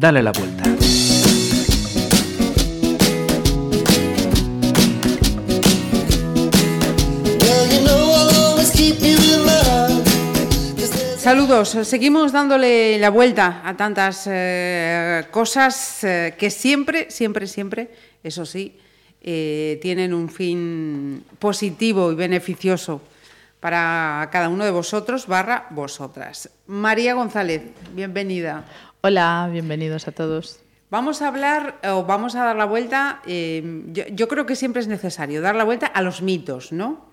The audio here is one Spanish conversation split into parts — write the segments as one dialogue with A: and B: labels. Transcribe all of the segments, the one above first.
A: Dale la vuelta.
B: Saludos, seguimos dándole la vuelta a tantas eh, cosas eh, que siempre, siempre, siempre, eso sí, eh, tienen un fin positivo y beneficioso para cada uno de vosotros barra vosotras. María González, bienvenida.
C: Hola, bienvenidos a todos.
B: Vamos a hablar o vamos a dar la vuelta, yo, yo creo que siempre es necesario dar la vuelta a los mitos, ¿no?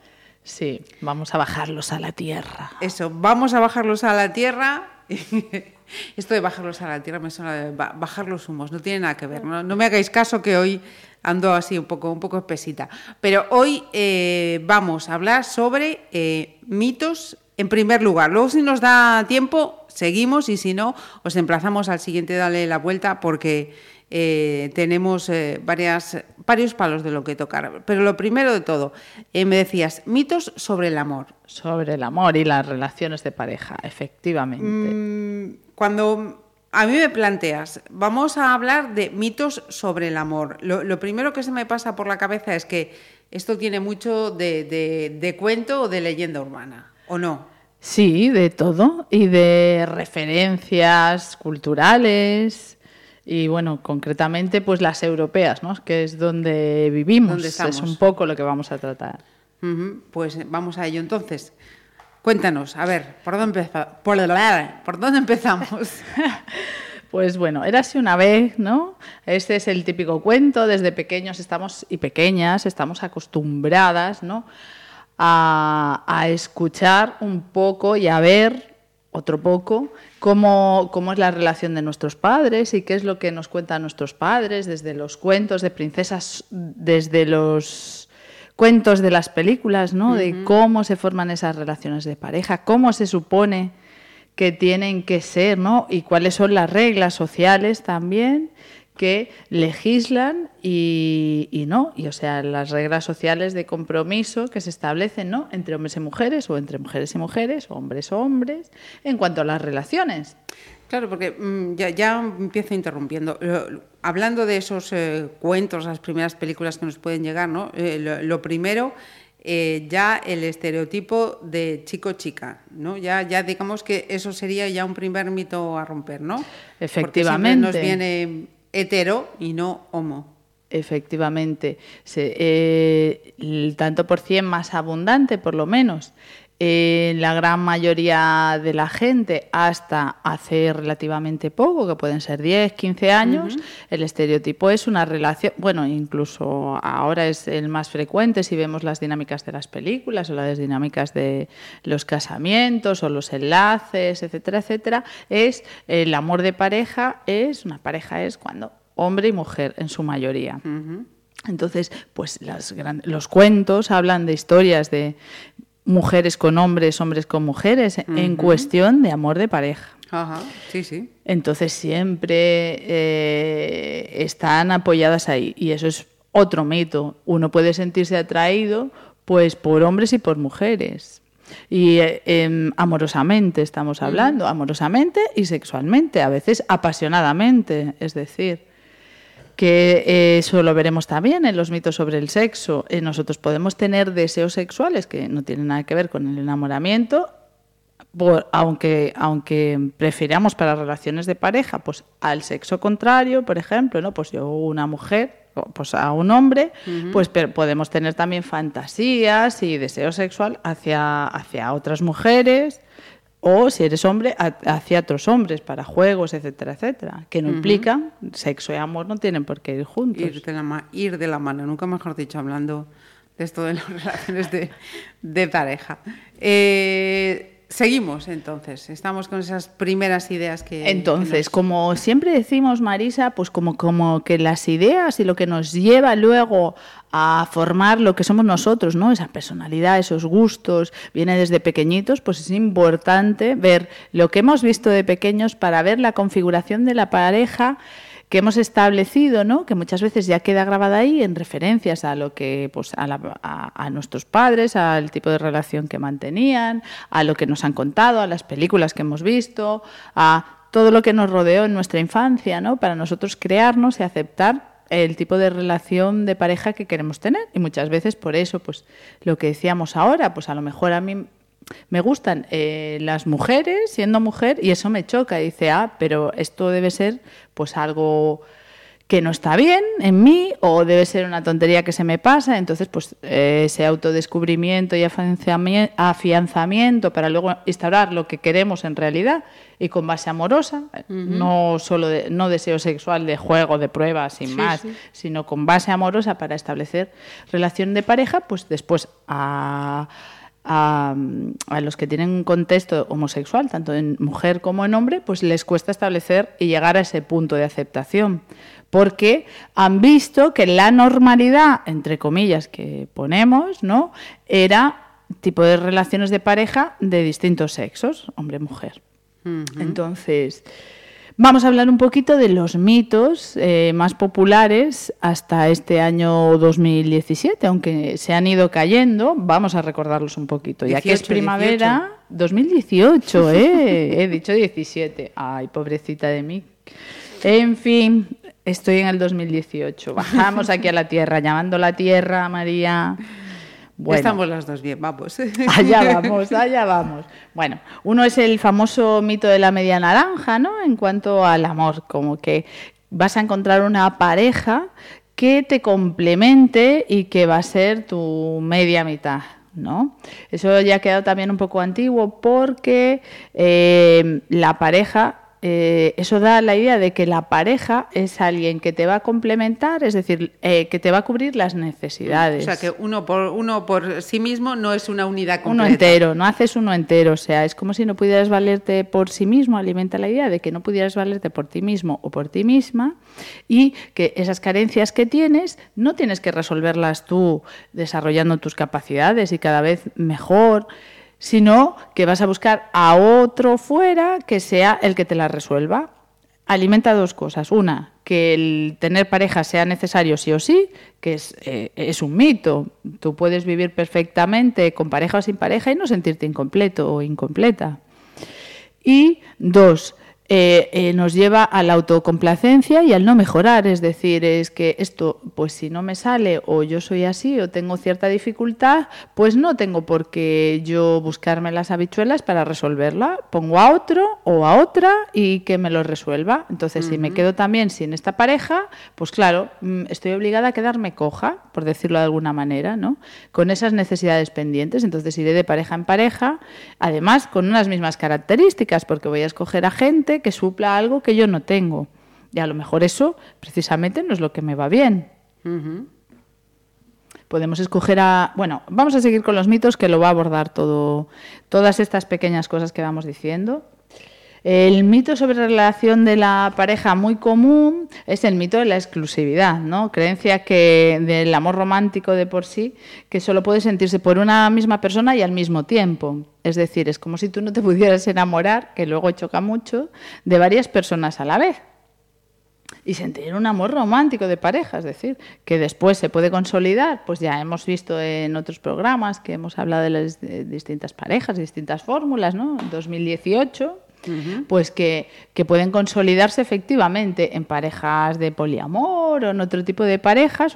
C: Sí, vamos a bajarlos a la tierra.
B: Eso, vamos a bajarlos a la tierra. Esto de bajarlos a la tierra me suena de bajar los humos, no tiene nada que ver. No, me hagáis caso que hoy ando así un poco, un poco espesita. Pero hoy eh, vamos a hablar sobre eh, mitos en primer lugar. Luego, si nos da tiempo, seguimos y si no, os emplazamos al siguiente, dale la vuelta porque eh, tenemos eh, varias, varios palos de lo que tocar. Pero lo primero de todo, eh, me decías, mitos sobre el amor.
C: Sobre el amor y las relaciones de pareja, efectivamente.
B: Mm, cuando a mí me planteas, vamos a hablar de mitos sobre el amor, lo, primero que se me pasa por la cabeza es que esto tiene mucho de, de cuento o de leyenda urbana, ¿o no?
C: Sí, de todo y de referencias culturales y bueno, concretamente pues las europeas, ¿no? que es donde vivimos, es un poco lo que vamos a tratar.
B: Pues vamos a ello entonces. Cuéntanos, a ver, ¿por dónde, por, ¿por dónde empezamos?
C: Pues bueno, era así una vez, ¿no? Este es el típico cuento, desde pequeños estamos y pequeñas estamos acostumbradas, ¿no? A, a escuchar un poco y a ver otro poco cómo, cómo, es la relación de nuestros padres y qué es lo que nos cuentan nuestros padres, desde los cuentos de princesas, desde los cuentos de las películas, ¿no? De cómo se forman esas relaciones de pareja, cómo se supone que tienen que ser, ¿no? Y cuáles son las reglas sociales también que legislan y, no, y o sea, las reglas sociales de compromiso que se establecen ¿no? entre hombres y mujeres, o entre mujeres y mujeres, o hombres o hombres, en cuanto a las relaciones.
B: Claro, porque mm, ya, ya, empiezo interrumpiendo. hablando de esos eh, cuentos, las primeras películas que nos pueden llegar, ¿no? Eh, lo, primero, eh, ya el estereotipo de chico-chica, ¿no? Ya, ya digamos que eso sería ya un primer mito a romper, ¿no?
C: Efectivamente.
B: Porque nos viene hetero y no homo.
C: Efectivamente, eh, el tanto por cien más abundante, por lo menos, en la gran mayoría de la gente hasta hace relativamente poco, que pueden ser 10, 15 años, el estereotipo es una relación, bueno, incluso ahora es el más frecuente si vemos las dinámicas de las películas o las dinámicas de los casamientos o los enlaces, etcétera, etcétera, es el amor de pareja, es una pareja es cuando hombre y mujer en su mayoría. Entonces, pues los cuentos hablan de historias de mujeres con hombres, hombres con mujeres, en cuestión de amor de pareja.
B: Ajá, sí, sí.
C: Entonces siempre eh, están apoyadas ahí y eso es otro mito. Uno puede sentirse atraído pues por hombres y por mujeres. Y eh, em, amorosamente estamos hablando, amorosamente y sexualmente, a veces apasionadamente, es decir que eh, eso lo veremos también en los mitos sobre el sexo. Eh, nosotros podemos tener deseos sexuales que no tienen nada que ver con el enamoramiento, aunque, aunque prefiramos para relaciones de pareja, pues al sexo contrario, por ejemplo, ¿no? Pues yo una mujer, pues a un hombre, pues podemos tener también fantasías y deseo sexual hacia, hacia otras mujeres o si eres hombre, hacia otros hombres, para juegos, etcétera, etcétera, que no implican, sexo y amor no tienen por qué ir juntos.
B: Ir de la, ir de la mano, nunca mejor dicho, hablando de esto de las relaciones de, de pareja. Eh, Seguimos entonces, estamos con esas primeras ideas que...
C: Entonces, como siempre decimos, Marisa, pues como, como que las ideas y lo que nos lleva luego a formar lo que somos nosotros, ¿no? Esa personalidad, esos gustos, viene desde pequeñitos, pues es importante ver lo que hemos visto de pequeños para ver la configuración de la pareja que hemos establecido, ¿no? que muchas veces ya queda grabada ahí en referencias a lo que, pues, a, nuestros padres, al tipo de relación que mantenían, a lo que nos han contado, a las películas que hemos visto, a todo lo que nos rodeó en nuestra infancia, ¿no? Para nosotros crearnos y aceptar el tipo de relación de pareja que queremos tener. Y muchas veces por eso, pues lo que decíamos ahora, pues a lo mejor a mí me gustan eh, las mujeres siendo mujer y eso me choca. Y dice, ah, pero esto debe ser pues algo que no está bien en mí o debe ser una tontería que se me pasa. Entonces, pues eh, ese autodescubrimiento y afianzamiento para luego instaurar lo que queremos en realidad y con base amorosa, no solo de, no deseo sexual de juego, de prueba, sin más, sino con base amorosa para establecer relación de pareja, pues después a a, los que tienen un contexto homosexual, tanto en mujer como en hombre, pues les cuesta establecer y llegar a ese punto de aceptación, porque han visto que la normalidad, entre comillas, que ponemos, ¿no? era tipo de relaciones de pareja de distintos sexos, hombre-mujer. Entonces, Vamos a hablar un poquito de los mitos eh, más populares hasta este año 2017, aunque se han ido cayendo, vamos a recordarlos un poquito. ya que es primavera, 2018, ¿eh? he dicho 17. Ay, pobrecita de mí. En fin, estoy en el 2018. Bajamos aquí a la tierra, llamando a la tierra, María.
B: Estamos las dos bien, vamos.
C: Allá vamos, allá vamos. Bueno, uno es el famoso mito de la media naranja, ¿no? En cuanto al amor, como que vas a encontrar una pareja que te complemente y que va a ser tu media mitad. ¿No? Eso ya ha quedado también un poco antiguo porque eh, la pareja eh, eso da la idea de que la pareja es alguien que te va a complementar, es decir, eh, que te va a cubrir las necesidades.
B: O sea, que uno por, uno por sí mismo no es una unidad completa.
C: Uno entero, no haces uno entero, o sea, es como si no pudieras valerte por sí mismo, alimenta la idea de que no pudieras valerte por ti mismo o por ti misma y que esas carencias que tienes no tienes que resolverlas tú desarrollando tus capacidades y cada vez mejor sino que vas a buscar a otro fuera que sea el que te la resuelva. Alimenta dos cosas. Una, que el tener pareja sea necesario sí o sí, que es, eh, es un mito. Tú puedes vivir perfectamente con pareja o sin pareja y no sentirte incompleto o incompleta. Y dos, eh, eh, nos lleva a la autocomplacencia y al no mejorar. Es decir, es que esto, pues si no me sale o yo soy así o tengo cierta dificultad, pues no tengo por qué yo buscarme las habichuelas para resolverla. Pongo a otro o a otra y que me lo resuelva. Entonces, si me quedo también sin esta pareja, pues claro, mm, estoy obligada a quedarme coja, por decirlo de alguna manera, ¿no? Con esas necesidades pendientes. Entonces, iré de pareja en pareja, además con unas mismas características, porque voy a escoger a gente que supla algo que yo no tengo. Y a lo mejor eso precisamente no es lo que me va bien. Podemos escoger a... Bueno, vamos a seguir con los mitos que lo va a abordar todo, todas estas pequeñas cosas que vamos diciendo. El mito sobre la relación de la pareja muy común es el mito de la exclusividad, ¿no? Creencia que del amor romántico de por sí, que solo puede sentirse por una misma persona y al mismo tiempo. Es decir, es como si tú no te pudieras enamorar, que luego choca mucho, de varias personas a la vez. Y sentir un amor romántico de pareja, es decir, que después se puede consolidar, pues ya hemos visto en otros programas que hemos hablado de las distintas parejas, distintas fórmulas, ¿no? En 2018 pues que, pueden consolidarse efectivamente en parejas de poliamor o en otro tipo de parejas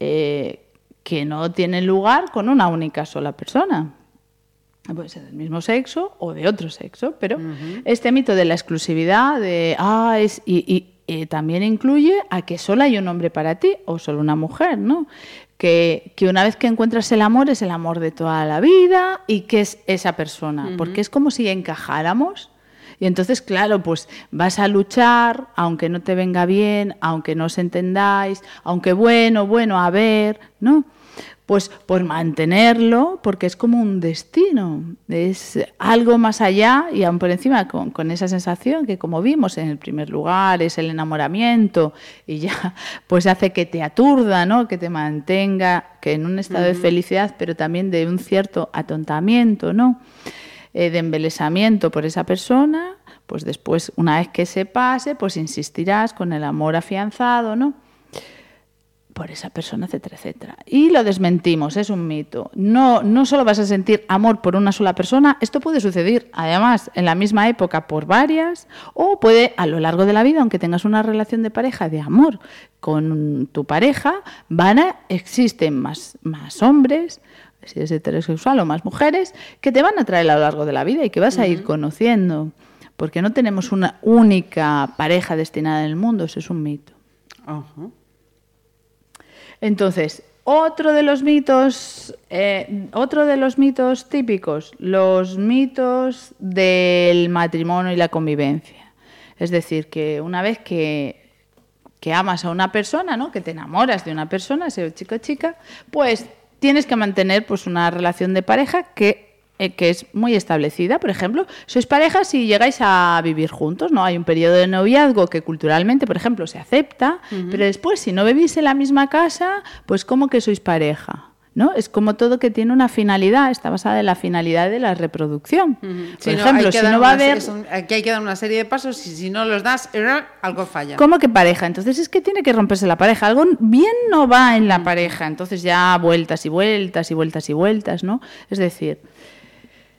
C: eh, que no tienen lugar con una única sola persona. Puede ser del mismo sexo o de otro sexo, pero este mito de la exclusividad, de, ah, es, y, también incluye a que solo hay un hombre para ti o solo una mujer, ¿no? Que, que, una vez que encuentras el amor es el amor de toda la vida y que es esa persona, porque es como si encajáramos y entonces, claro, pues vas a luchar, aunque no te venga bien, aunque no os entendáis, aunque bueno, bueno, a ver, ¿no? Pues por mantenerlo, porque es como un destino, es algo más allá y aún por encima con, con, esa sensación que como vimos en el primer lugar es el enamoramiento y ya pues hace que te aturda, ¿no? que te mantenga que en un estado de felicidad, pero también de un cierto atontamiento, ¿no? Eh, de embelesamiento por esa persona, pues después, una vez que se pase, pues insistirás con el amor afianzado, ¿no? por esa persona, etcétera, etcétera. Y lo desmentimos, es un mito. No, no solo vas a sentir amor por una sola persona, esto puede suceder además en la misma época por varias, o puede a lo largo de la vida, aunque tengas una relación de pareja, de amor con tu pareja, van a, existen más, más hombres, si es heterosexual o más mujeres, que te van a traer a lo largo de la vida y que vas a ir conociendo. Porque no tenemos una única pareja destinada en el mundo, eso es un mito.
B: Ajá.
C: Entonces, otro de los mitos, eh, otro de los mitos típicos, los mitos del matrimonio y la convivencia. Es decir, que una vez que, que amas a una persona, ¿no? que te enamoras de una persona, sea chico o chica, pues tienes que mantener pues, una relación de pareja que eh, que es muy establecida. Por ejemplo, sois pareja si llegáis a vivir juntos, ¿no? Hay un periodo de noviazgo que culturalmente, por ejemplo, se acepta, pero después, si no vivís en la misma casa, pues ¿cómo que sois pareja? ¿No? Es como todo que tiene una finalidad, está basada en la finalidad de la reproducción. Por ejemplo, si no va a haber...
B: Aquí hay que dar una serie de pasos y si no los das, algo falla.
C: ¿Cómo que pareja? Entonces es que tiene que romperse la pareja. Algo bien no va en la pareja. Entonces ya vueltas y vueltas y vueltas y vueltas, ¿no? Es decir,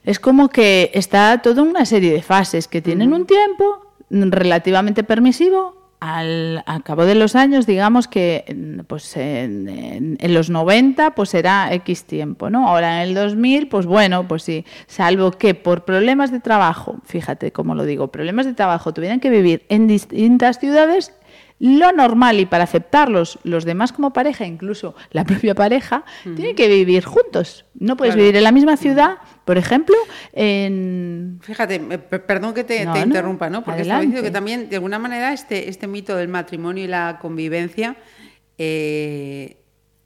C: es como que está toda una serie de fases que tienen un tiempo relativamente permisivo. Al, cabo de los años, digamos que pues en, los 90 pues era X tiempo, ¿no? Ahora en el 2000, pues bueno, pues sí, salvo que por problemas de trabajo, fíjate cómo lo digo, problemas de trabajo tuvieran que vivir en distintas ciudades, lo normal y para aceptarlos los demás como pareja, incluso la propia pareja, tienen que vivir juntos. No puedes vivir en la misma ciudad, por ejemplo, en...
B: Fíjate, perdón que te, interrumpa, ¿no? Porque estaba diciendo que también, de alguna manera, este, este mito del matrimonio y la convivencia... Eh,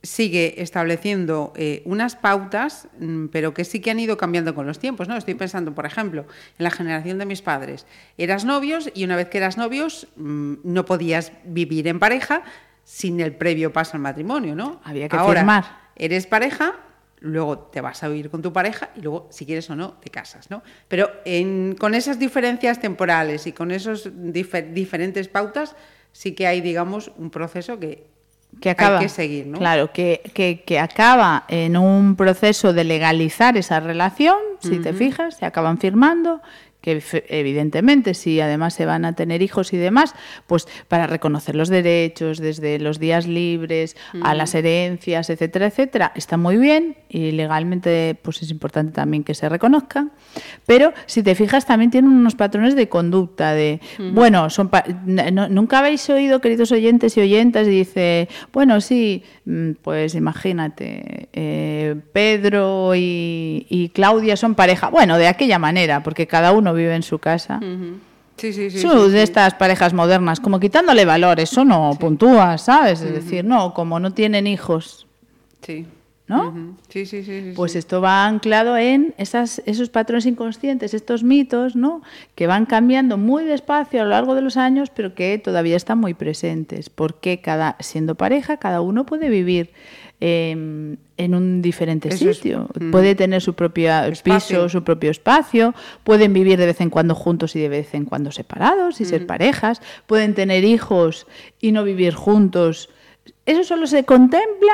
B: sigue estableciendo eh, unas pautas, mm, pero que sí que han ido cambiando con los tiempos. ¿no? Estoy pensando, por ejemplo, en la generación de mis padres. Eras novios y una vez que eras novios mm, no podías vivir en pareja sin el previo paso al matrimonio. ¿no?
C: Había que Ahora,
B: Eres pareja, luego te vas a vivir con tu pareja y luego, si quieres o no, te casas. ¿no? Pero con esas diferencias temporales y con esas diferentes pautas, sí que hay, digamos, un proceso que
C: que acaba,
B: Hay que seguir, ¿no?
C: Claro, que, que, que, acaba en un proceso de legalizar esa relación, si te fijas, se acaban firmando, que evidentemente si además se van a tener hijos y demás, pues para reconocer los derechos desde los días libres a las herencias, etcétera, etcétera, está muy bien y legalmente pues es importante también que se reconozcan, pero si te fijas también tienen unos patrones de conducta de, bueno, son nunca habéis oído, queridos oyentes y oyentas, y dice, bueno, sí, mm, pues imagínate, eh, Pedro y, y Claudia son pareja, bueno, de aquella manera, porque cada uno vive en su casa.
B: Sí, sí, sí.
C: de estas parejas modernas, como quitándole valor, eso no puntúa, ¿sabes? Es decir, no, como no tienen hijos.
B: Sí.
C: ¿No?
B: Sí, sí, sí.
C: Pues esto va anclado en esas, esos patrones inconscientes, estos mitos, ¿no? Que van cambiando muy despacio a lo largo de los años, pero que todavía están muy presentes. Porque cada, siendo pareja, cada uno puede vivir Em, en un diferente sitio. Mm. Puede tener su propio piso, su propio espacio, pueden vivir de vez en cuando juntos y de vez en cuando separados y ser parejas, pueden tener hijos y no vivir juntos. Eso solo se contempla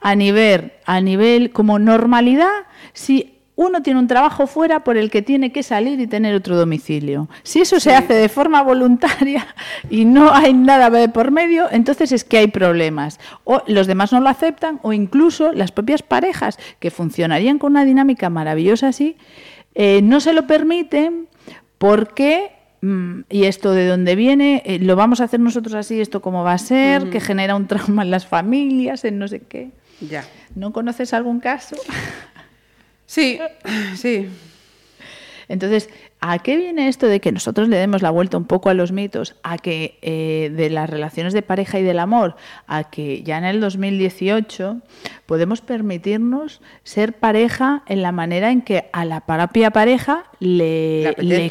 C: a nivel, a nivel como normalidad si uno tiene un trabajo fuera por el que tiene que salir y tener otro domicilio. Si eso se hace de forma voluntaria y no hay nada por medio, entonces es que hay problemas. O los demás no lo aceptan o incluso las propias parejas que funcionarían con una dinámica maravillosa así, eh, no se lo permiten porque y esto de dónde viene, eh, lo vamos a hacer nosotros así, esto cómo va a ser, que genera un trauma en las familias, en no sé qué.
B: Ya.
C: ¿No conoces algún caso?
B: Sí, sí.
C: Entonces, ¿a qué viene esto de que nosotros le demos la vuelta un poco a los mitos, a que eh, de las relaciones de pareja y del amor, a que ya en el 2018 podemos permitirnos ser pareja en la manera en que a la propia pareja le, le,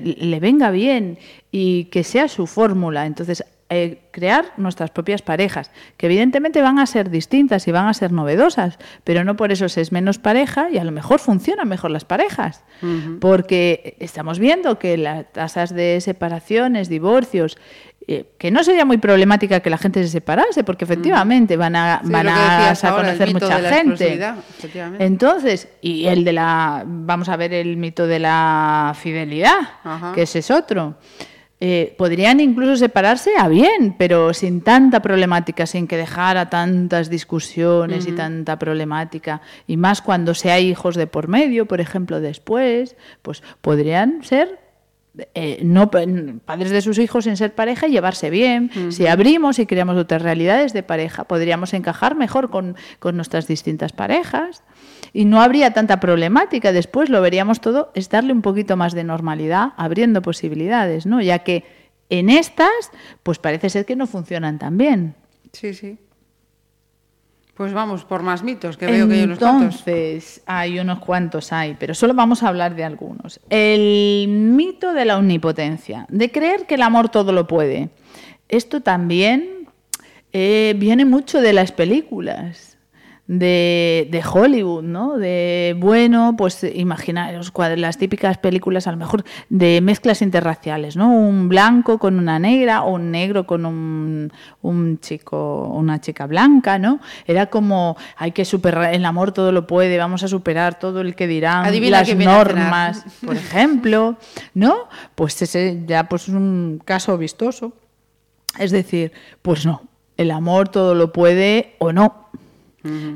C: le venga bien y que sea su fórmula? Entonces, eh, crear nuestras propias parejas, que evidentemente van a ser distintas y van a ser novedosas, pero no por eso se es menos pareja y a lo mejor funcionan mejor las parejas, porque estamos viendo que las tasas de separaciones, divorcios eh, que no sería muy problemática que la gente se separase, porque efectivamente van a, van a, conocer mucha gente. Entonces, y el de la, vamos a ver el mito de la fidelidad, que ese es otro. Eh, podrían incluso separarse a bien, pero sin tanta problemática, sin que dejara tantas discusiones y tanta problemática. Y más cuando se hay hijos de por medio, por ejemplo, después, pues podrían ser eh, no padres de sus hijos sin ser pareja y llevarse bien. Si abrimos y creamos otras realidades de pareja, podríamos encajar mejor con, con, nuestras distintas parejas y no habría tanta problemática. Después lo veríamos todo, es darle un poquito más de normalidad, abriendo posibilidades, ¿no? Ya que en estas, pues parece ser que no funcionan tan bien.
B: Sí, sí. Pues vamos por más mitos, que veo que hay unos
C: cuantos. Entonces, hay unos cuantos, hay, pero solo vamos a hablar de algunos. El mito de la omnipotencia, de creer que el amor todo lo puede. Esto también eh, viene mucho de las películas de, de, Hollywood, ¿no? De, bueno, pues imaginaros las típicas películas a lo mejor de mezclas interraciales, ¿no? Un blanco con una negra o un negro con un, un chico, una chica blanca, ¿no? Era como, hay que superar, el amor todo lo puede, vamos a superar todo el que dirán, las normas, por ejemplo, ¿no? Pues ese ya pues es un caso vistoso. Es decir, pues no, el amor todo lo puede o no.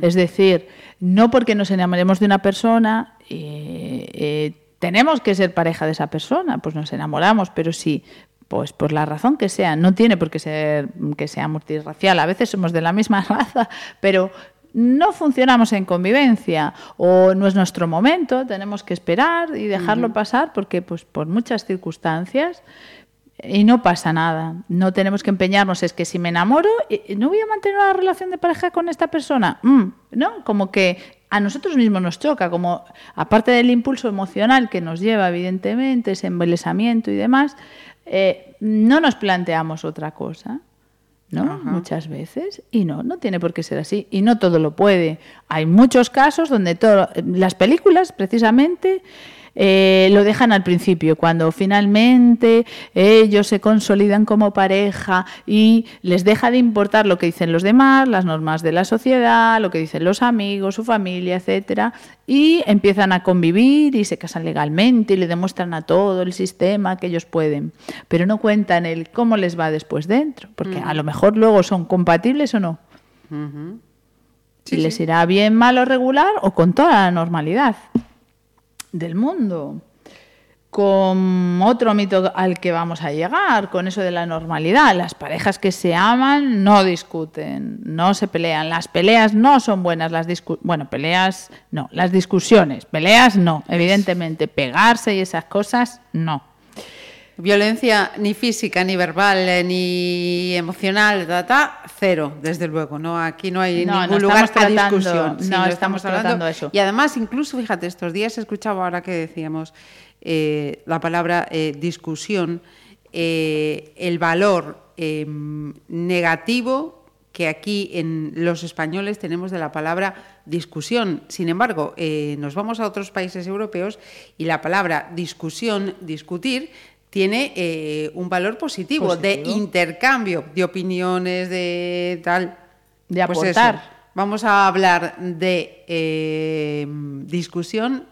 C: Es decir, no porque nos enamoremos de una persona, eh, eh, tenemos que ser pareja de esa persona, pues nos enamoramos, pero sí, pues por la razón que sea, no tiene por qué ser que sea multirracial, a veces somos de la misma raza, pero no funcionamos en convivencia o no es nuestro momento, tenemos que esperar y dejarlo pasar porque pues por muchas circunstancias y no pasa nada. No tenemos que empeñarnos. Es que si me enamoro, ¿no voy a mantener una relación de pareja con esta persona? Mm, ¿No? Como que a nosotros mismos nos choca, como aparte del impulso emocional que nos lleva, evidentemente, ese embelesamiento y demás, eh, no nos planteamos otra cosa. ¿no? Muchas veces. Y no, no tiene por qué ser así. Y no todo lo puede. Hay muchos casos donde todo, las películas, precisamente, eh, lo dejan al principio, cuando finalmente ellos se consolidan como pareja y les deja de importar lo que dicen los demás, las normas de la sociedad, lo que dicen los amigos, su familia, etcétera, y empiezan a convivir y se casan legalmente y le demuestran a todo el sistema que ellos pueden, pero no cuentan el cómo les va después dentro, porque a lo mejor luego son compatibles o no. si les irá bien, mal o regular o con toda la normalidad del mundo. Con otro mito al que vamos a llegar, con eso de la normalidad. Las parejas que se aman no discuten, no se pelean. Las peleas no son buenas. Las bueno, peleas no. Las discusiones, peleas no. Evidentemente, pegarse y esas cosas no.
B: Violencia ni física, ni verbal, eh, ni emocional, data, cero, desde luego. No, aquí no hay ningún lugar para discusión.
C: no, estamos, hablando eso.
B: Y además, incluso, fíjate, estos días he escuchado ahora que decíamos eh, la palabra eh, discusión, el valor em, negativo que aquí en los españoles tenemos de la palabra discusión. Sin embargo, nos vamos a otros países europeos y la palabra discusión, discutir, tiene eh, un valor positivo, de intercambio de opiniones, de tal.
C: De pues aportar.
B: Vamos a hablar de eh, discusión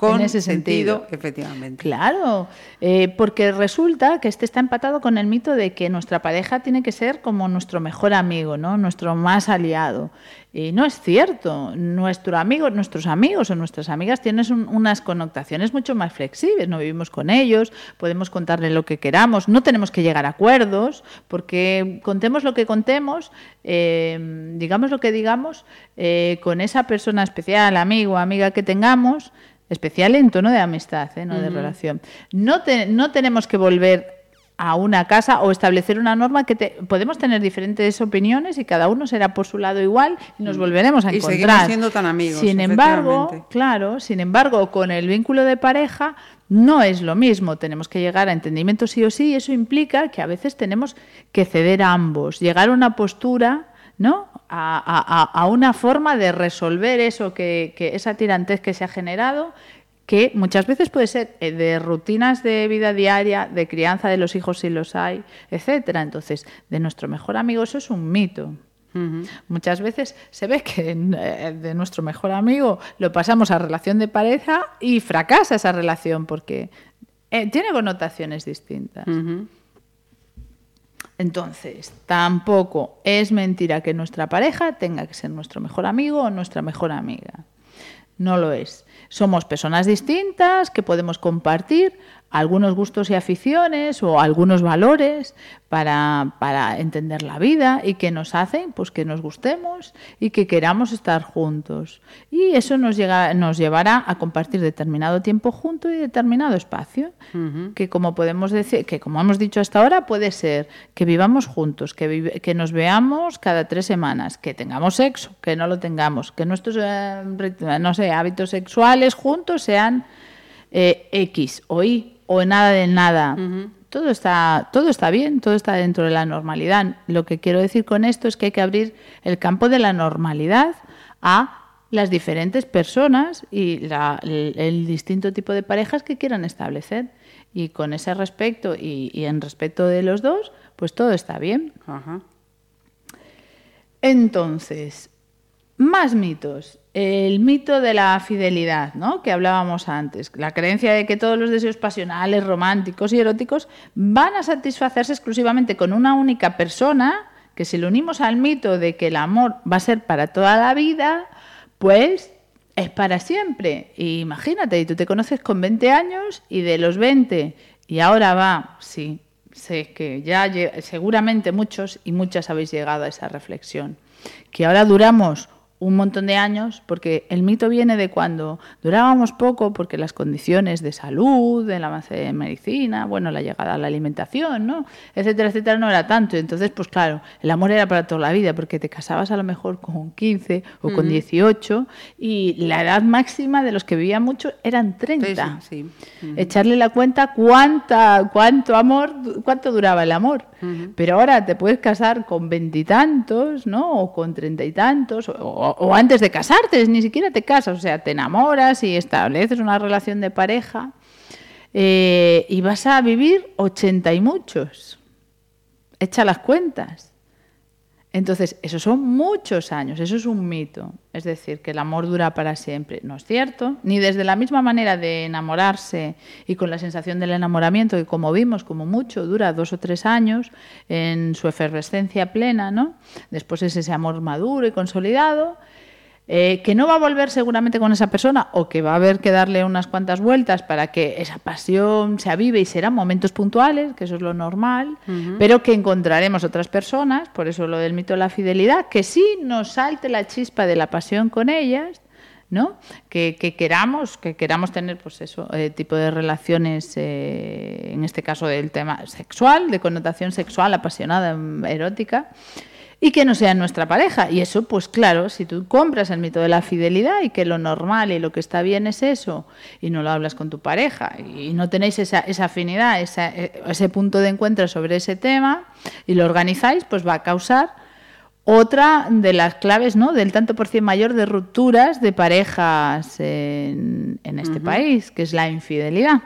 B: con ese sentido, efectivamente.
C: Claro, eh, porque resulta que este está empatado con el mito de que nuestra pareja tiene que ser como nuestro mejor amigo, ¿no? Nuestro más aliado. Y no es cierto. Nuestro amigo, nuestros amigos o nuestras amigas tienen unas connotaciones mucho más flexibles. No vivimos con ellos, podemos contarle lo que queramos, no tenemos que llegar a acuerdos, porque contemos lo que contemos, eh, digamos lo que digamos, eh, con esa persona especial, amigo o amiga que tengamos, especial en tono de amistad, ¿eh? no de relación. No, no tenemos que volver a una casa o establecer una norma que podemos tener diferentes opiniones y cada uno será por su lado igual y nos volveremos a encontrar.
B: Y siendo tan amigos.
C: Sin embargo, claro, sin embargo, con el vínculo de pareja no es lo mismo. Tenemos que llegar a entendimiento sí o sí y eso implica que a veces tenemos que ceder a ambos, llegar a una postura ¿no? A, una forma de resolver eso que, esa tirantez que se ha generado, que muchas veces puede ser eh, de rutinas de vida diaria, de crianza de los hijos si los hay, etcétera. Entonces, de nuestro mejor amigo eso es un mito. Muchas veces se ve que eh, de nuestro mejor amigo lo pasamos a relación de pareja y fracasa esa relación porque eh, tiene connotaciones distintas. Entonces, tampoco es mentira que nuestra pareja tenga que ser nuestro mejor amigo o nuestra mejor amiga. No lo es. Somos personas distintas que podemos compartir algunos gustos y aficiones o algunos valores para, para, entender la vida y que nos hacen pues que nos gustemos y que queramos estar juntos. Y eso nos, llega, nos llevará a compartir determinado tiempo juntos y determinado espacio, que como podemos decir, que como hemos dicho hasta ahora, puede ser que vivamos juntos, que, que nos veamos cada tres semanas, que tengamos sexo, que no lo tengamos, que nuestros eh, no sé, hábitos sexuales juntos sean eh, X o Y o nada de nada. Todo está, todo está bien, todo está dentro de la normalidad. Lo que quiero decir con esto es que hay que abrir el campo de la normalidad a las diferentes personas y el, distinto tipo de parejas que quieran establecer. Y con ese respecto y, en respecto de los dos, pues todo está bien. Entonces, más mitos el mito de la fidelidad, ¿no? que hablábamos antes, la creencia de que todos los deseos pasionales, románticos y eróticos van a satisfacerse exclusivamente con una única persona, que si lo unimos al mito de que el amor va a ser para toda la vida, pues es para siempre. imagínate, y tú te conoces con 20 años y de los 20 y ahora va, sí, sé que ya seguramente muchos y muchas habéis llegado a esa reflexión, que ahora duramos un montón de años, porque el mito viene de cuando durábamos poco, porque las condiciones de salud, el avance de medicina, bueno, la llegada a la alimentación, ¿no? etcétera, etcétera, no era tanto. Entonces, pues claro, el amor era para toda la vida, porque te casabas a lo mejor con 15 o con 18 y la edad máxima de los que vivían mucho eran 30. Echarle la cuenta cuánta, cuánto amor, cuánto duraba el amor. Pero ahora te puedes casar con veintitantos, ¿no? O con treinta y tantos, o o, antes de casarte, ni siquiera te casas, o sea, te enamoras y estableces una relación de pareja eh, y vas a vivir ochenta y muchos. Echa las cuentas. Entonces, esos son muchos años, eso es un mito. Es decir, que el amor dura para siempre. No es cierto, ni desde la misma manera de enamorarse y con la sensación del enamoramiento, que como vimos, como mucho, dura dos o tres años en su efervescencia plena, ¿no? Después es ese amor maduro y consolidado, eh, que no va a volver seguramente con esa persona o que va a haber que darle unas cuantas vueltas para que esa pasión se avive y serán momentos puntuales, que eso es lo normal, pero que encontraremos otras personas, por eso lo del mito de la fidelidad, que sí nos salte la chispa de la pasión con ellas, ¿no? Que, queramos, que queramos tener, pues eso, eh, tipo de relaciones, eh, en este caso del tema sexual, de connotación sexual, apasionada, erótica, y que no sea nuestra pareja. Y eso, pues claro, si tú compras el mito de la fidelidad y que lo normal y lo que está bien es eso, y no lo hablas con tu pareja, y no tenéis esa, esa afinidad, ese punto de encuentro sobre ese tema, y lo organizáis, pues va a causar otra de las claves ¿no? del tanto por cien mayor de rupturas de parejas en, este país, que es la infidelidad.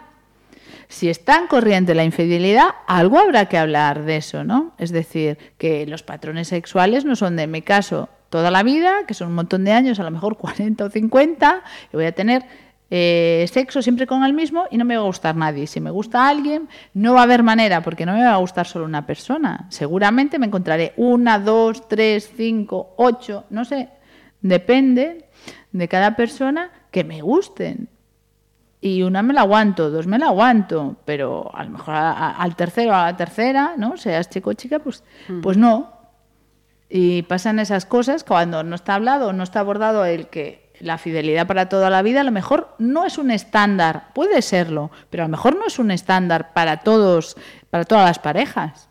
C: Si es tan corriente la infidelidad, algo habrá que hablar de eso, ¿no? Es decir, que los patrones sexuales no son de mi caso toda la vida, que son un montón de años, a lo mejor 40 o 50, y voy a tener eh, sexo siempre con el mismo y no me va a gustar nadie. Si me gusta alguien, no va a haber manera, porque no me va a gustar solo una persona. Seguramente me encontraré una, dos, tres, cinco, ocho, no sé, depende de cada persona que me gusten y una me la aguanto, dos me la aguanto, pero a lo mejor al tercero, a la tercera, ¿no? Seas chico o chica, pues, mm. pues no. Y pasan esas cosas cuando no está hablado, no está abordado el que la fidelidad para toda la vida a lo mejor no es un estándar, puede serlo, pero a lo mejor no es un estándar para todos, para todas las parejas.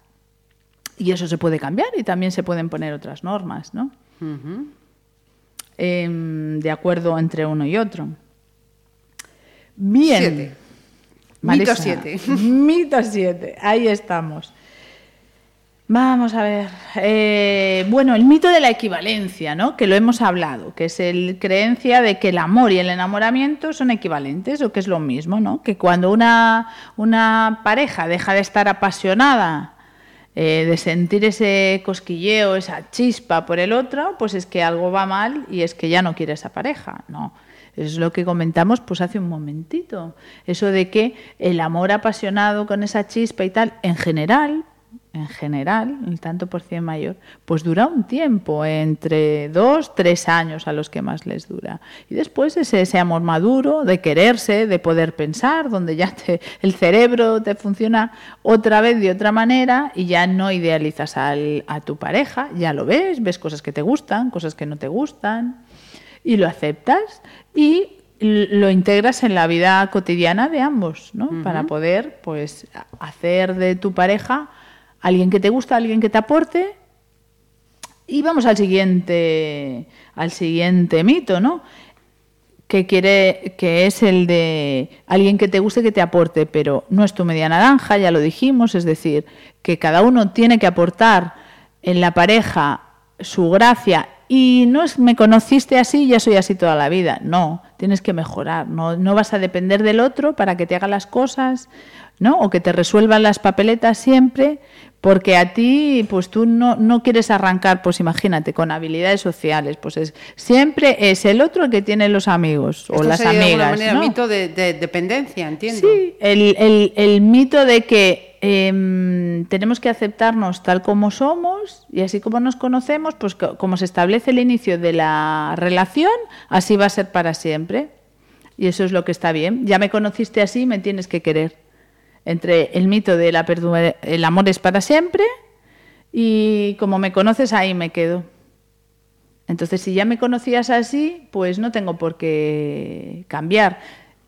C: Y eso se puede cambiar y también se pueden poner otras normas, ¿no? Em, de acuerdo entre uno y otro. Bien.
B: Siete. Mito 7.
C: Mito 7. Ahí estamos. Vamos a ver. Eh, bueno, el mito de la equivalencia, ¿no? Que lo hemos hablado, que es la creencia de que el amor y el enamoramiento son equivalentes o que es lo mismo, ¿no? Que cuando una, una pareja deja de estar apasionada, eh, de sentir ese cosquilleo, esa chispa por el otro, pues es que algo va mal y es que ya no quiere esa pareja, ¿no? Es lo que comentamos pues hace un momentito. Eso de que el amor apasionado con esa chispa y tal, en general, en general, el tanto por cien mayor, pues dura un tiempo, entre dos, tres años a los que más les dura. Y después ese, amor maduro de quererse, de poder pensar, donde ya te, el cerebro te funciona otra vez de otra manera y ya no idealizas al, a tu pareja, ya lo ves, ves cosas que te gustan, cosas que no te gustan y lo aceptas y lo integras en la vida cotidiana de ambos, ¿no? Para poder, pues, hacer de tu pareja alguien que te gusta, alguien que te aporte. Y vamos al siguiente, al siguiente mito, ¿no? Que quiere, que es el de alguien que te guste, que te aporte, pero no es tu media naranja, ya lo dijimos, es decir, que cada uno tiene que aportar en la pareja su gracia y no es me conociste así, ya soy así toda la vida. No, tienes que mejorar, no, no vas a depender del otro para que te haga las cosas, ¿no? O que te resuelvan las papeletas siempre, porque a ti, pues tú no, no, quieres arrancar, pues imagínate, con habilidades sociales, pues es siempre es el otro el que tiene los amigos o las amigas.
B: De
C: ¿no?
B: el mito de, de, dependencia, entiendo.
C: Sí, el, el, el mito de que eh, tenemos que aceptarnos tal como somos y así como nos conocemos, pues como se establece el inicio de la relación, así va a ser para siempre. Y eso es lo que está bien. Ya me conociste así, me tienes que querer entre el mito de la el amor es para siempre y como me conoces ahí me quedo. Entonces, si ya me conocías así, pues no tengo por qué cambiar.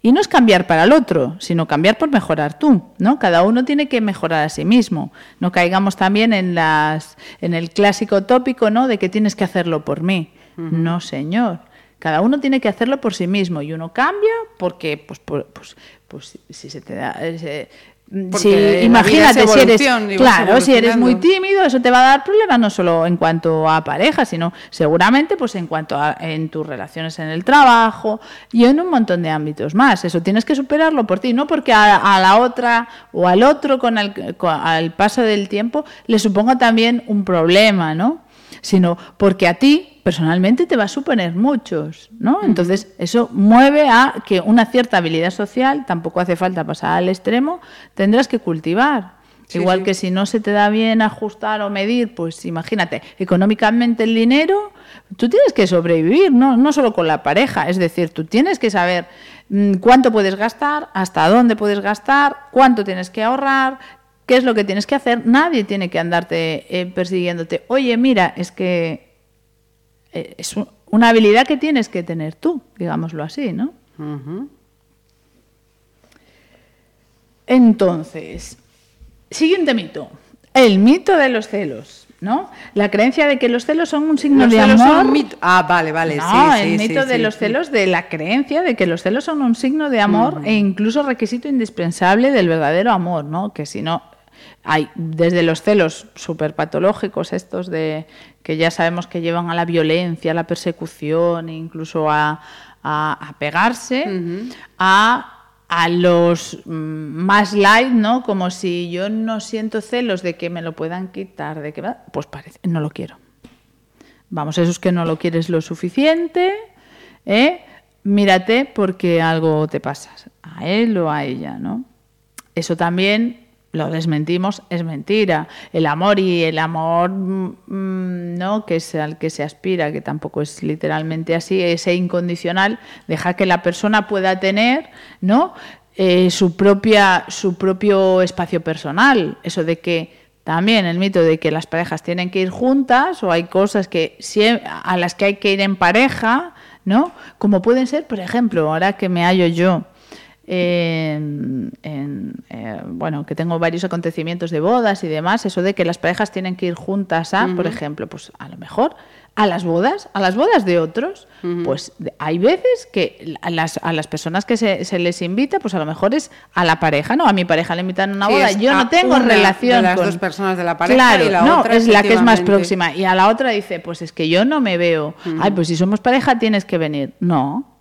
C: Y no es cambiar para el otro, sino cambiar por mejorar tú, ¿no? Cada uno tiene que mejorar a sí mismo. No caigamos también en las en el clásico tópico, ¿no? de que tienes que hacerlo por mí. Uh -huh. No, señor. Cada uno tiene que hacerlo por sí mismo y uno cambia porque pues, por, pues pues si se te da si, imagínate si eres claro si eres muy tímido eso te va a dar problemas no solo en cuanto a pareja sino seguramente pues en cuanto a en tus relaciones en el trabajo y en un montón de ámbitos más. Eso tienes que superarlo por ti no porque a, a la otra o al otro con el con, al paso del tiempo le suponga también un problema no sino porque a ti personalmente te va a suponer muchos, ¿no? Entonces, eso mueve a que una cierta habilidad social, tampoco hace falta pasar al extremo, tendrás que cultivar. Sí, Igual sí. que si no se te da bien ajustar o medir, pues imagínate, económicamente el dinero, tú tienes que sobrevivir, no, no solo con la pareja, es decir, tú tienes que saber mm, cuánto puedes gastar, hasta dónde puedes gastar, cuánto tienes que ahorrar, qué es lo que tienes que hacer. Nadie tiene que andarte eh, persiguiéndote. Oye, mira, es que es una habilidad que tienes que tener tú, digámoslo así, ¿no? Uh -huh. Entonces, siguiente mito, el mito de los celos. ¿no? La creencia de que los celos son un signo
B: los
C: de
B: celos
C: amor.
B: Son mito. Ah, vale, vale.
C: No,
B: sí,
C: el
B: sí,
C: mito
B: sí,
C: de los celos, de la creencia de que los celos son un signo de amor e incluso requisito indispensable del verdadero amor, ¿no? Que si no, hay desde los celos superpatológicos estos de que ya sabemos que llevan a la violencia, a la persecución, e incluso a, a- a pegarse, a, a los mm, más light, ¿no? Como si yo no siento celos de que me lo puedan quitar, de que pues parece, no lo quiero. Vamos, eso es que no lo quieres lo suficiente, ¿eh? Mírate porque algo te pasa a él o a ella, ¿no? Eso también lo desmentimos, es mentira. El amor y el amor, mm, ¿no? Que es al que se aspira, que tampoco es literalmente así, ese incondicional, deja que la persona pueda tener, ¿no? Eh, su propia, su propio espacio personal. Eso de que también el mito de que las parejas tienen que ir juntas o hay cosas que a las que hay que ir en pareja, ¿no? Como pueden ser, por ejemplo, ahora que me hallo yo en, en, eh, bueno, que tengo varios acontecimientos de bodas y demás, eso de que las parejas tienen que ir juntas a, por ejemplo, pues a lo mejor a las bodas, a las bodas de otros, pues hay veces que a las, a las personas que se, se, les invita, pues a lo mejor es a la pareja, ¿no? A mi pareja le invitan a una boda, yo no tengo relación
B: de las
C: con
B: dos personas de la pareja
C: claro,
B: y la
C: no,
B: otra
C: es la que es más próxima y a la otra dice, pues es que yo no me veo. Ay, pues si somos pareja tienes que venir. No.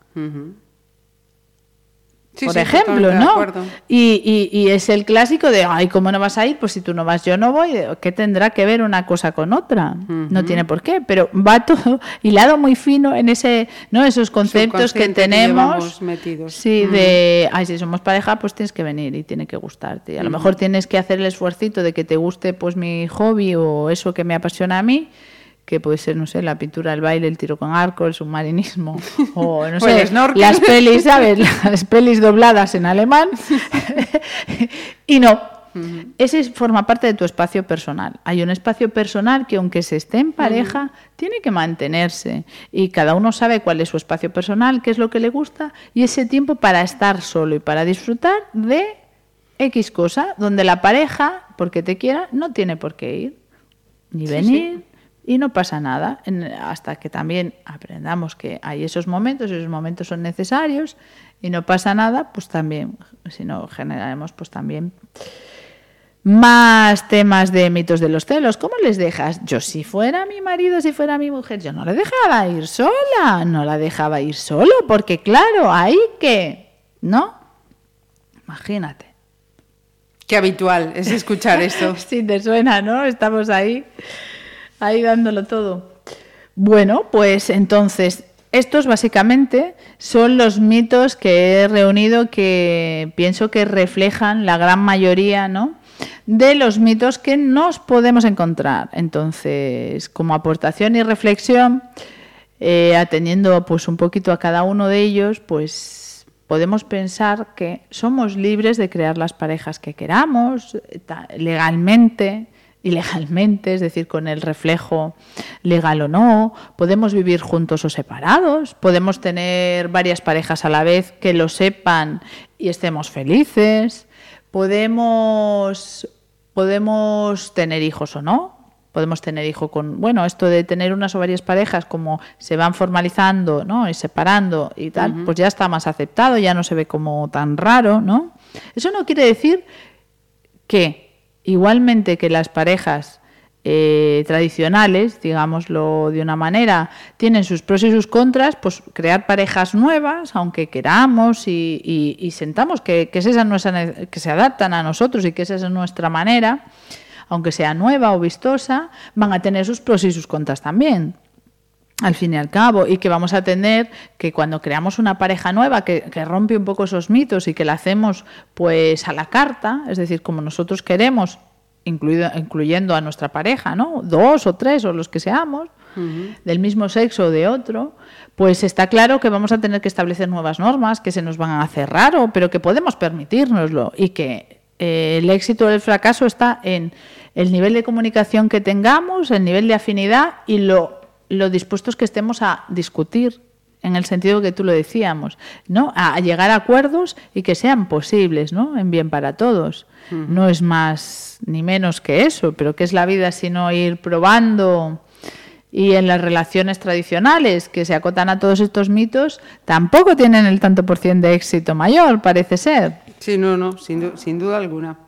B: Sí,
C: por
B: sí,
C: ejemplo, ¿no? Y, y- y es el clásico de, ay, ¿cómo no vas a ir? Pues si tú no vas, yo no voy. ¿Qué tendrá que ver una cosa con otra? No tiene por qué, pero va todo hilado muy fino en ese, ¿no? Esos conceptos que tenemos.
B: metidos.
C: Sí, de, ay, si somos pareja, pues tienes que venir y tiene que gustarte. Y a lo mejor tienes que hacer el esfuercito de que te guste, pues, mi hobby o eso que me apasiona a mí que puede ser, no sé, la pintura, el baile, el tiro con arco, el submarinismo, o no sé, las pelis, ¿sabes? Las pelis dobladas en alemán. y no, ese forma parte de tu espacio personal. Hay un espacio personal que aunque se esté en pareja, tiene que mantenerse. Y cada uno sabe cuál es su espacio personal, qué es lo que le gusta, y ese tiempo para estar solo y para disfrutar de X cosa, donde la pareja, porque te quiera, no tiene por qué ir, ni
B: Sí,
C: venir, y no pasa nada, hasta que también aprendamos que hay esos momentos, esos momentos son necesarios, y no pasa nada, pues también, si no generaremos, pues también más temas de mitos de los celos. ¿Cómo les dejas? Yo si fuera mi marido, si fuera mi mujer, yo no le dejaba ir sola, no la dejaba ir solo, porque claro, ahí que, ¿no? Imagínate.
B: Qué habitual es escuchar esto.
C: Si te suena, ¿no? Estamos ahí, ahí dándolo todo. Bueno, pues entonces, estos básicamente son los mitos que he reunido que pienso que reflejan la gran mayoría, ¿no? De los mitos que nos podemos encontrar. Entonces, como aportación y reflexión, eh, atendiendo pues un poquito a cada uno de ellos, pues podemos pensar que somos libres de crear las parejas que queramos, eh, legalmente, ilegalmente, es decir, con el reflejo legal o no, podemos vivir juntos o separados, podemos tener varias parejas a la vez que lo sepan y estemos felices, podemos, podemos tener hijos o no, podemos tener hijo con, bueno, esto de tener unas o varias parejas como se van formalizando, ¿no? Y separando y tal, pues ya está más aceptado, ya no se ve como tan raro, ¿no? Eso no quiere decir que igualmente que las parejas eh, tradicionales, digámoslo de una manera, tienen sus pros y sus contras, pues crear parejas nuevas, aunque queramos y, sentamos que, es que se adaptan a nosotros y que esa es nuestra manera, aunque sea nueva o vistosa, van a tener sus pros y sus contras también al fin y al cabo, y que vamos a tener que cuando creamos una pareja nueva que, que rompe un poco esos mitos y que la hacemos pues a la carta, es decir, como nosotros queremos, incluido, incluyendo a nuestra pareja, ¿no? Dos o tres o los que seamos, del mismo sexo o de otro, pues está claro que vamos a tener que establecer nuevas normas que se nos van a hacer raro, pero que podemos permitírnoslo y que eh, el éxito o el fracaso está en el nivel de comunicación que tengamos, el nivel de afinidad y lo, lo dispuestos que estemos a discutir en el sentido que tú lo decíamos, ¿no? A, llegar a acuerdos y que sean posibles, ¿no? En bien para todos. No es más ni menos que eso, pero ¿qué es la vida sino ir probando? Y en las relaciones tradicionales que se acotan a todos estos mitos, tampoco tienen el tanto por cien de éxito mayor, parece ser.
B: Sí, no, no, sin, du- sin duda alguna.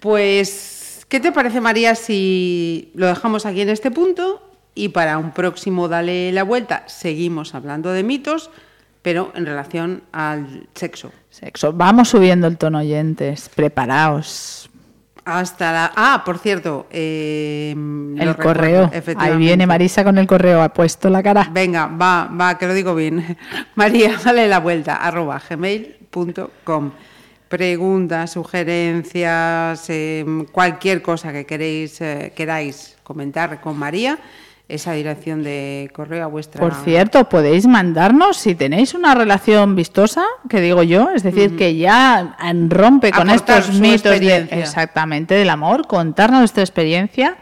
B: Pues, ¿qué te parece, María, si lo dejamos aquí en este punto y para un próximo Dale la Vuelta seguimos hablando de mitos, pero en relación al sexo?
C: Sexo. Vamos subiendo el tono oyentes, preparaos.
B: Hasta la... Ah, por cierto, eh,
C: El
B: recuerdo,
C: correo. Ahí viene Marisa con el correo, ha puesto la cara.
B: Venga, va, va, que lo digo bien. María, dale la vuelta, arroba gmail.com. Preguntas, sugerencias, em, cualquier cosa que queréis, eh, queráis comentar con María, esa dirección de correo a vuestra...
C: Por cierto, podéis mandarnos si tenéis una relación vistosa, que digo yo, es decir, que ya rompe con
B: Aportar
C: estos mitos de, exactamente del amor, contarnos vuestra experiencia.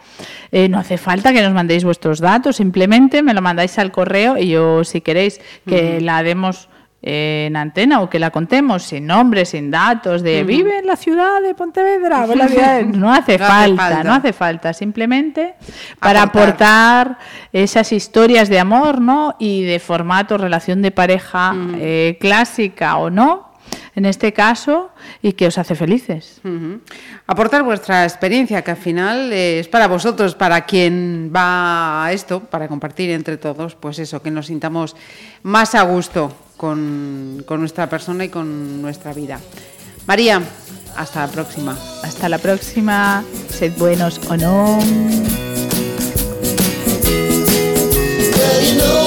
C: Eh, no hace falta que nos mandéis vuestros datos, simplemente me lo mandáis al correo y yo, si queréis que la demos en antena o que la contemos sin nombres, sin datos, de vive en la ciudad de Pontevedra, o en la ciudad de-". no hace
B: No hace
C: falta, no hace falta, simplemente para
B: Aportar.
C: aportar esas historias de amor, ¿no? Y de formato, relación de pareja eh, clásica o no, en este caso, y que os hace felices.
B: Aportar vuestra experiencia, que al final eh, es para vosotros, para quien va a esto, para compartir entre todos, pues eso, que nos sintamos más a gusto con, con nuestra persona y con nuestra vida. María, hasta la próxima.
C: Hasta la próxima, sed buenos o no.
A: Well, you know